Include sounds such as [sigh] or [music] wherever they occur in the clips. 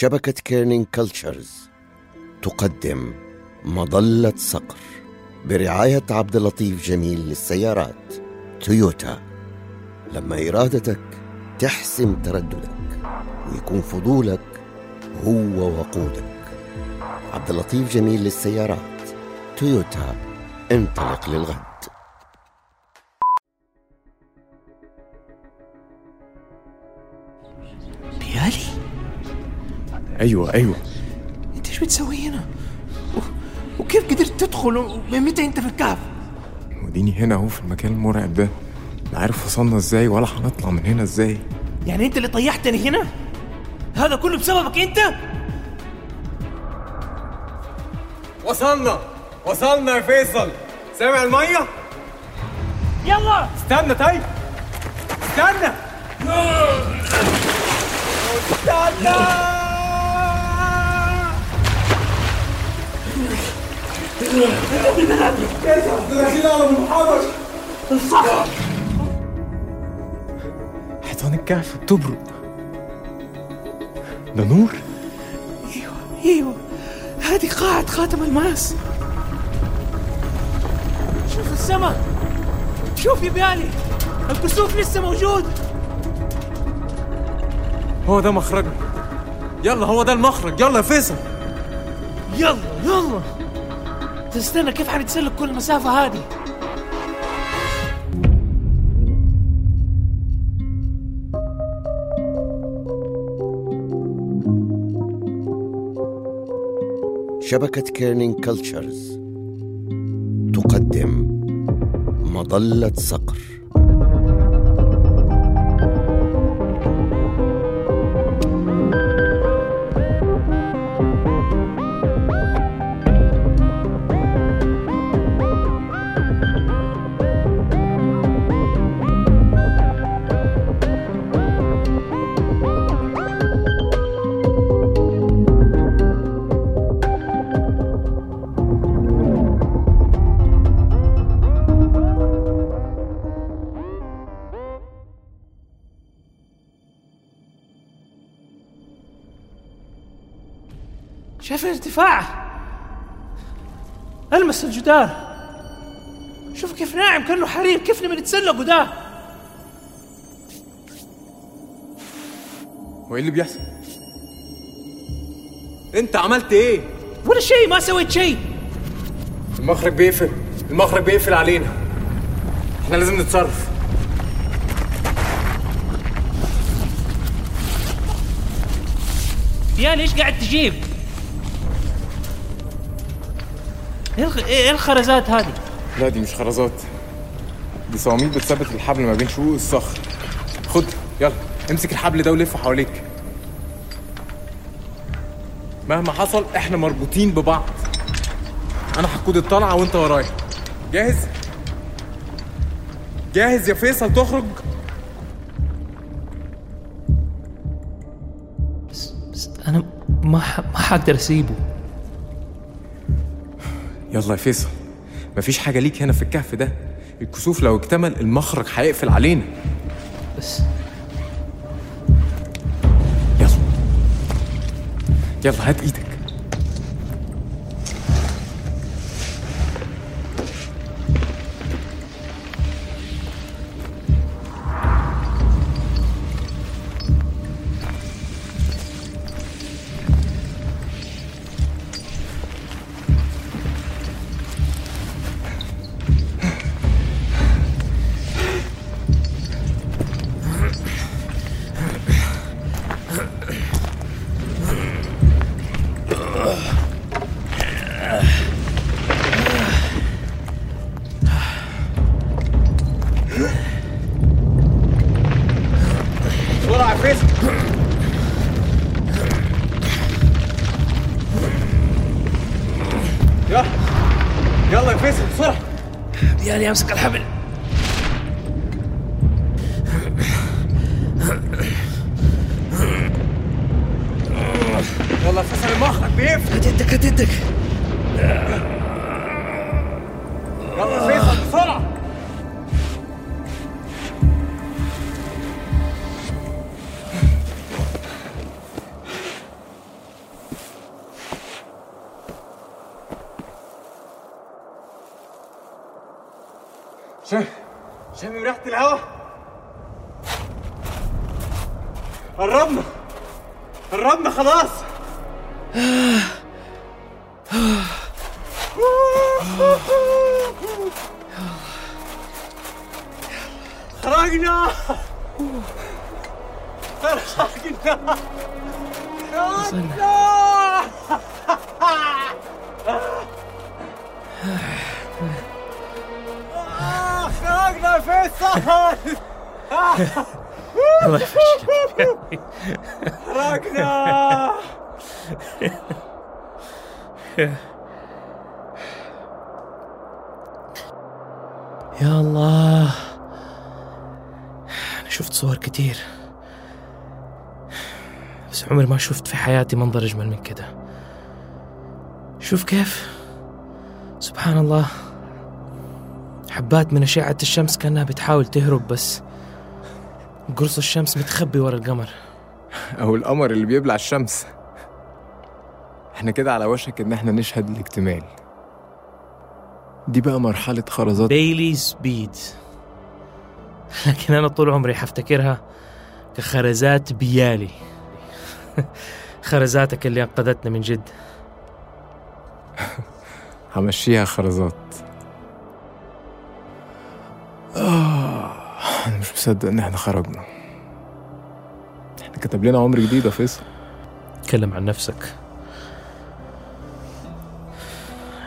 شبكة Kerning Cultures تقدم مظلة صقر برعاية عبد اللطيف جميل للسيارات تويوتا لما إرادتك تحسم ترددك ويكون فضولك هو وقودك. عبد اللطيف جميل للسيارات تويوتا انطلق للغد. أيوه أيوه. أنت إيش بتسوي هنا؟ و... وكيف قدرت تدخل ومن متى أنت في الكهف؟ وديني هنا أهو في المكان المرعب ده. لا عارف وصلنا إزاي ولا هنطلع من هنا إزاي. يعني أنت اللي طيحتني هنا؟ هذا كله بسببك أنت؟ وصلنا وصلنا يا فيصل. سامع المية؟ يلا! استنى طيب. استنى. استنى. حيطان الكهف بتبرق ده نور. أيوه أيوه. هذه قاعة خاتم الماس. شوف السماء شوف يا بيالي. الكسوف لسه موجود. هو ده مخرجنا يلا هو ده المخرج. يلا يا فيصل. يلا يلا. تستنى كيف حنتسلك كل المسافة هذه؟ شبكة كيرنينج كلتشرز تقدم مظلة صقر. ألمس الجدار. شوف كيف ناعم كأنه حرير. كيف نبي نتسلقوا ده هو إيه اللي بيحصل؟ أنت عملت إيه؟ ولا شيء ما سويت شيء. المخرج بيقفل. المخرج بيقفل علينا. إحنا لازم نتصرف. يا ليش قاعد تجيب؟ إيه الخ- إيه الخرزات هذه؟ لا دي مش خرزات. دي صواميل بتثبت الحبل ما بين شقوق الصخر. خد يلا امسك الحبل ده ولفه حواليك. مهما حصل إحنا مربوطين ببعض. أنا هقود الطلعة وأنت ورايا. جاهز؟ جاهز يا فيصل تخرج؟ بس أنا ما ح... ما حقدر أسيبه. يلا يا فيصل مفيش حاجة ليك هنا في الكهف ده؟ الكسوف لو اكتمل المخرج هيقفل علينا. بس. يلا. يلا هات إيدك. فيصل بسرعة. بيالي امسك الحبل. يلا فيصل المخرج بيقفل. هات يدك هات يدك. شامم ريحة الهوا. قربنا. قربنا خلاص. خرجنا. خرجنا. خرجنا. فيصل خرجنا يا الله. أنا شفت صور كتير. بس عمري ما شفت في حياتي منظر أجمل من كده. شوف كيف. سبحان الله. حبات من أشعة الشمس كأنها بتحاول تهرب بس قرص الشمس متخبي ورا القمر. أو القمر اللي بيبلع الشمس. إحنا كده على وشك إن إحنا نشهد الاكتمال دي بقى مرحلة خرزات. بيلي سبيد لكن أنا طول عمري حفتكرها كخرزات بيالي. خرزاتك اللي أنقذتنا من جد. همشيها خرزات. آه أنا مش مصدق إن إحنا خرجنا. إحنا كتب لنا عمر جديد يا فيصل. تكلم عن نفسك.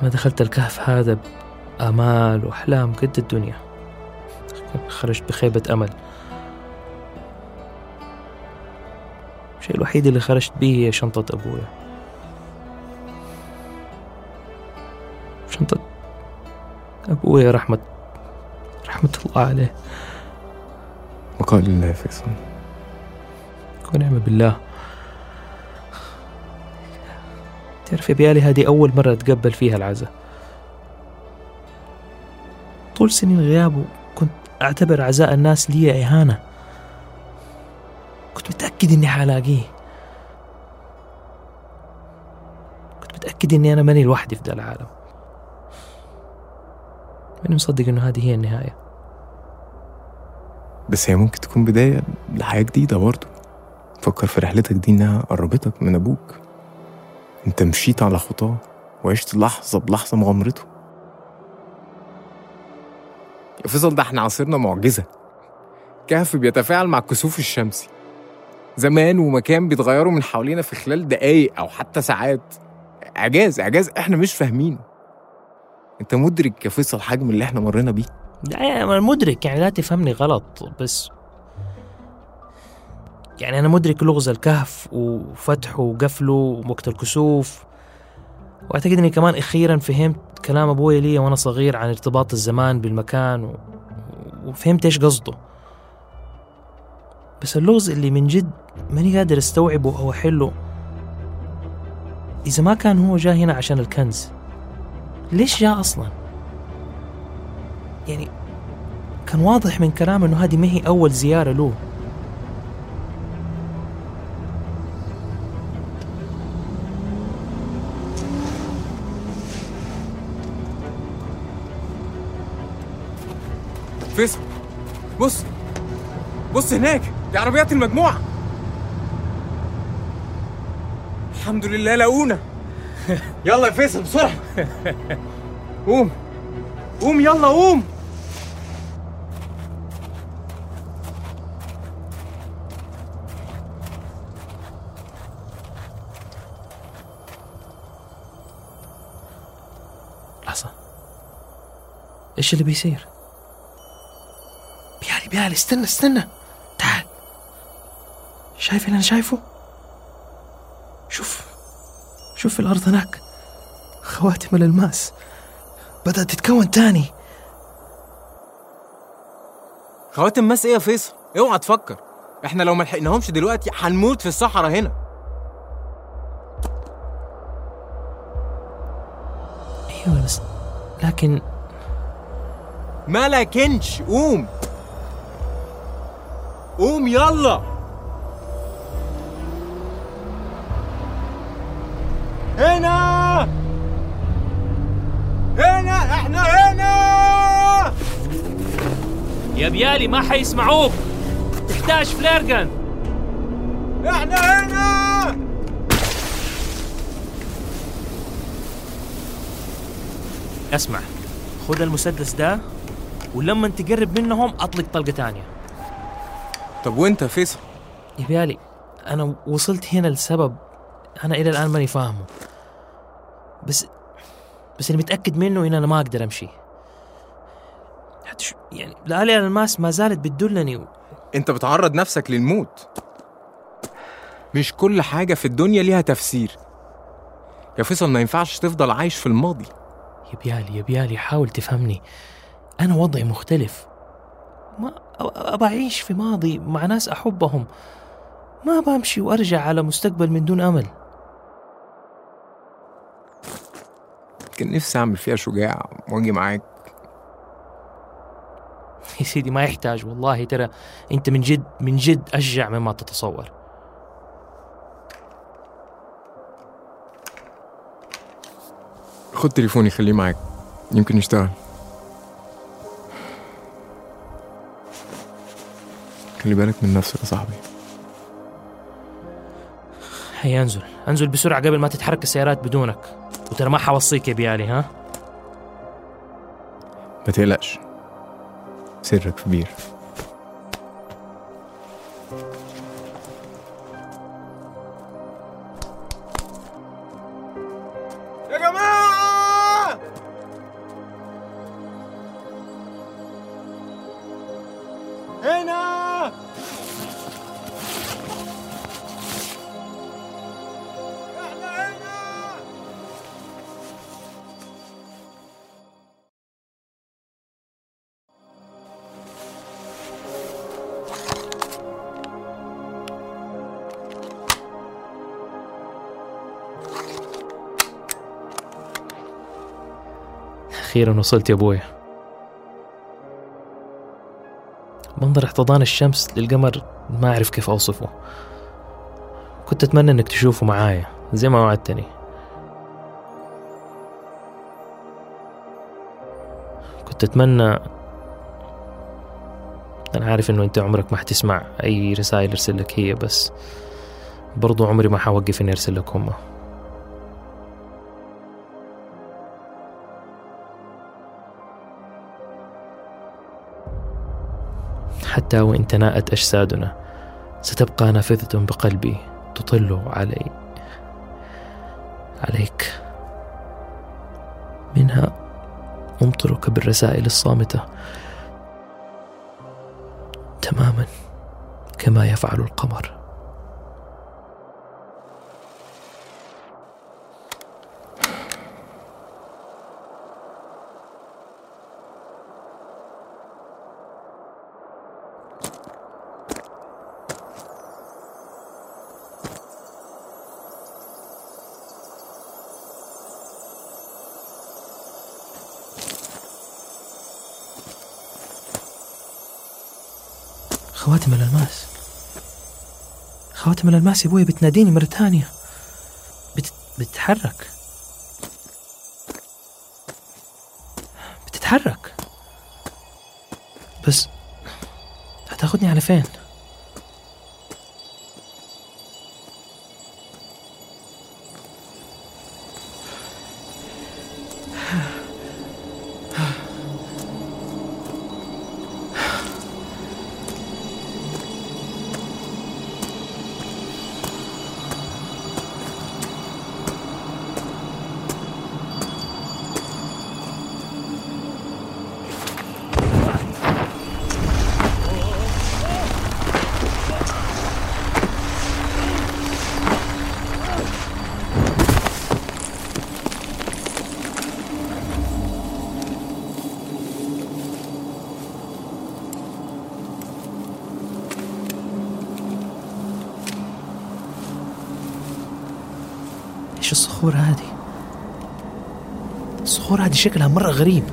أنا دخلت الكهف هذا بآمال وأحلام قد الدنيا. خرجت بخيبة أمل. الشيء الوحيد اللي خرجت به هي شنطة أبويا. شنطة أبويا رحمة رحمة الله عليه. وقال الله يا فيصل ونعم بالله. تعرف يا بيالي هذه أول مرة أتقبل فيها العزاء. طول سنين غيابه كنت أعتبر عزاء الناس لي إهانة. كنت متأكد إني حلاقيه. كنت متأكد إني أنا ماني لوحدي في ذا العالم. ماني مصدق إنه هذه هي النهاية. بس هي ممكن تكون بداية لحياة جديدة برضه. فكر في رحلتك دي إنها قربتك من أبوك. أنت مشيت على خطاه وعشت لحظة بلحظة مغامرته. يا فيصل ده إحنا عاصرنا معجزة. كهف بيتفاعل مع الكسوف الشمسي. زمان ومكان بيتغيروا من حوالينا في خلال دقايق أو حتى ساعات. إعجاز إعجاز إحنا مش فاهمينه. أنت مدرك يا فيصل حجم اللي إحنا مرينا بيه؟ أنا مدرك يعني لا تفهمني غلط بس يعني أنا مدرك لغز الكهف وفتحه وقفله ووقت الكسوف. وأعتقد إني كمان أخيرا فهمت كلام أبوي لي وأنا صغير عن ارتباط الزمان بالمكان و... وفهمت إيش قصده. بس اللغز اللي من جد ماني قادر أستوعبه أو أحله. إذا ما كان هو جاء هنا عشان الكنز ليش جاء أصلا؟ يعني كان واضح من كلامه إنه هذه ما هي أول زيارة له. فيصل بص بص هناك دي عربيات المجموعة. الحمد لله لقونا. [laughs] يلا يا فيصل بسرعة. قوم قوم يلا قوم لحظة إيش اللي بيصير؟ بيالي بيالي استنى استنى. تعال. شايف اللي أنا شايفه؟ شوف شوف في الأرض هناك. خواتم الألماس. بدأت تتكون تاني. خواتم ماس إيه يا فيصل؟ اوعى تفكر. إحنا لو ما لحقناهمش دلوقتي هنموت في الصحراء هنا. أيوه بس لكن ما لكنش قوم. قوم يلا. هنا. هنا إحنا هنا. يا بيالي ما حيسمعوك. تحتاج فلير إحنا هنا. اسمع خذ المسدس ده. ولما تقرب منهم أطلق طلقة تانية طب وانت فيصل يا بيالي أنا وصلت هنا لسبب أنا إلى الآن ماني فاهمه. بس بس اللي متأكد منه إن أنا ما أقدر أمشي. حتى شو- يعني الآلة الماس ما زالت بتدلني و... أنت بتعرض نفسك للموت. مش كل حاجة في الدنيا ليها تفسير. يا فيصل ما ينفعش تفضل عايش في الماضي. يا بيالي يا بيالي حاول تفهمني. أنا وضعي مختلف. ما أبى أعيش في ماضي مع ناس أحبهم. ما بمشي وأرجع على مستقبل من دون أمل. كان نفسي أعمل فيها شجاع وأجي معاك. يا سيدي ما يحتاج والله. ترى أنت من جد من جد أشجع مما تتصور. خد تليفوني خليه معاك. يمكن يشتغل. خلي بالك من نفسك يا صاحبي. هيا انزل. انزل بسرعة قبل ما تتحرك السيارات بدونك. وترى ما حوصيك يا بيالي ها؟ ما تقلقش. سرك كبير. أخيرا وصلت يا أبويا منظر احتضان الشمس للقمر ما أعرف كيف أوصفه. كنت أتمنى إنك تشوفه معايا زي ما وعدتني. كنت أتمنى أنا عارف إنه أنت عمرك ما حتسمع أي رسائل أرسل لك هي بس برضو عمري ما حوقف إني أرسل لك هما حتى وإن تناءت أجسادنا ستبقى نافذة بقلبي تطل علي عليك. منها أمطرك بالرسائل الصامتة. تماما كما يفعل القمر. خواتم الألماس. خواتم الألماس يا أبوي بتناديني مرة ثانية. بت... بتتحرك. بتتحرك. بس هتاخدني على فين؟ [sighs] إيش الصخور هذه؟ الصخور هذه شكلها مرة غريب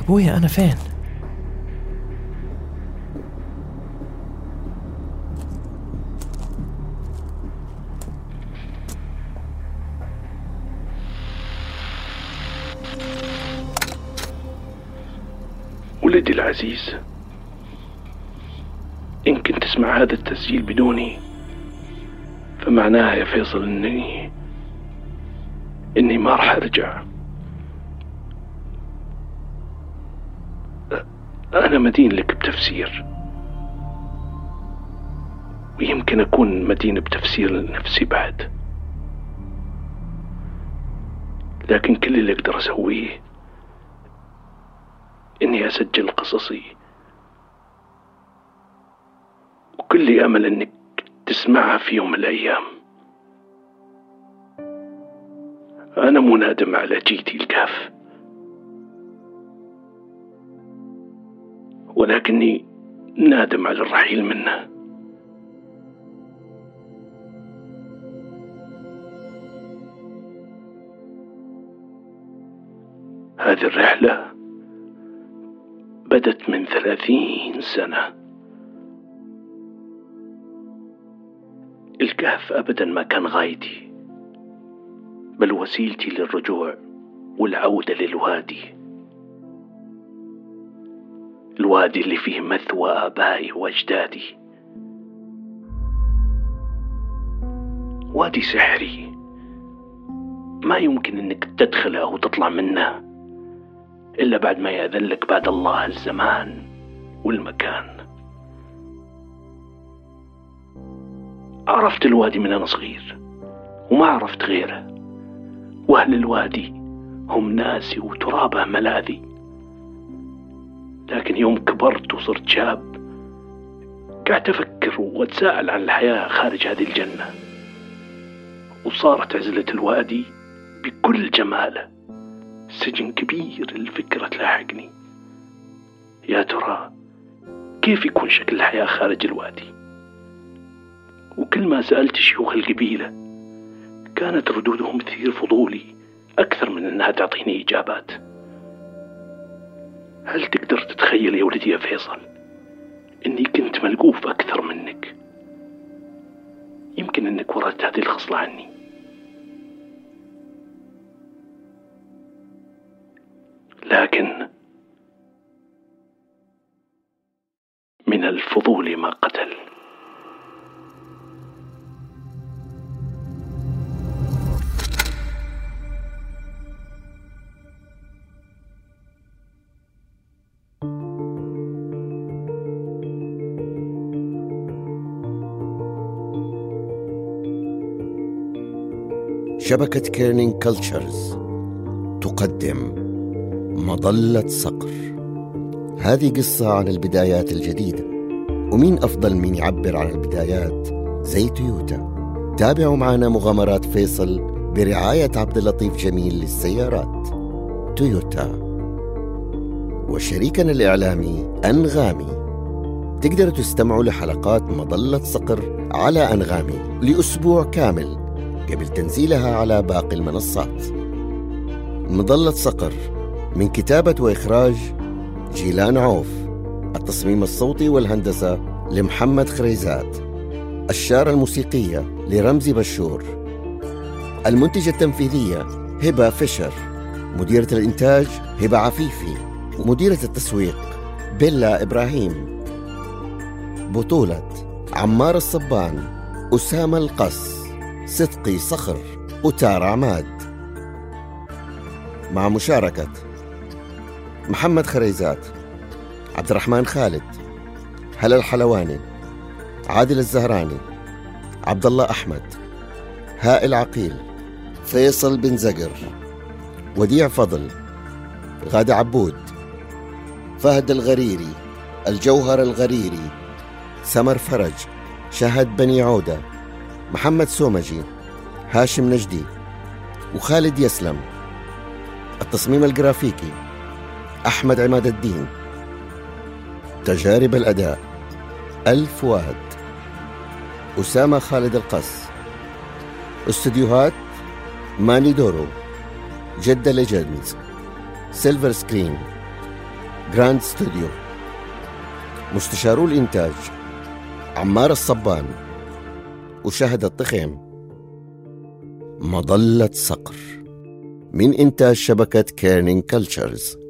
أبويا أنا فين؟ ولدي العزيز. إن كنت تسمع هذا التسجيل بدوني فمعناها يا فيصل إني إني ما راح أرجع. أنا مدين لك بتفسير. ويمكن أكون مدين بتفسير لنفسي بعد. لكن كل اللي أقدر أسويه إني أسجل قصصي. وكل أمل إنك تسمعها في يوم من الأيام. أنا مو نادم على جيتي الكهف. ولكني نادم على الرحيل منه. هذه الرحلة بدت من ثلاثين سنة. الكهف أبدا ما كان غايتي بل وسيلتي للرجوع والعودة للوادي. الوادي اللي فيه مثوى آبائي وأجدادي. وادي سحري. ما يمكن إنك تدخله أو تطلع منه. إلا بعد ما ياذن لك بعد الله الزمان والمكان. عرفت الوادي من أنا صغير وما عرفت غيره. وأهل الوادي هم ناسي وترابه ملاذي. لكن يوم كبرت وصرت شاب قعدت أفكر وأتساءل عن الحياة خارج هذه الجنة. وصارت عزلة الوادي بكل جماله. سجن كبير الفكرة تلاحقني. يا ترى كيف يكون شكل الحياة خارج الوادي؟ وكل ما سألت شيوخ القبيلة كانت ردودهم تثير فضولي أكثر من أنها تعطيني إجابات. هل تقدر تتخيل يا ولدي يا فيصل إني كنت ملقوف أكثر منك؟ يمكن أنك ورثت هذه الخصلة عني. لكن من الفضول ما قتل. شبكة Kerning Cultures تقدم مظلة صقر. هذه قصة عن البدايات الجديدة. ومين أفضل من يعبر عن البدايات؟ زي تويوتا. تابعوا معنا مغامرات فيصل برعاية عبد اللطيف جميل للسيارات. تويوتا. وشريكنا الإعلامي أنغامي. تقدروا تستمعوا لحلقات مظلة صقر على أنغامي لأسبوع كامل قبل تنزيلها على باقي المنصات. مظلة صقر من كتابة وإخراج جيلان عوف التصميم الصوتي والهندسة لمحمد خريزات الشارة الموسيقية لرمزي بشور المنتجة التنفيذية هبة فيشر مديرة الإنتاج هبة عفيفي مديرة التسويق بيلا إبراهيم بطولة عمار الصبان أسامة القص صدقي صخر وتار عماد. مع مشاركة محمد خريزات عبد الرحمن خالد هلا الحلواني عادل الزهراني عبد الله أحمد هائل عقيل فيصل بن زقر وديع فضل غادة عبود فهد الغريري الجوهر الغريري سمر فرج شهد بني عودة محمد سومجي هاشم نجدي وخالد يسلم التصميم الجرافيكي أحمد عماد الدين. تجارب الأداء. الفؤاد أسامة خالد القص استديوهات ماني دورو. جدة Legends Silver Screen. Grand Studio. مستشارو الإنتاج عمار الصبان. وشهد الطخيم مظلة صقر. من إنتاج شبكة Kerning Cultures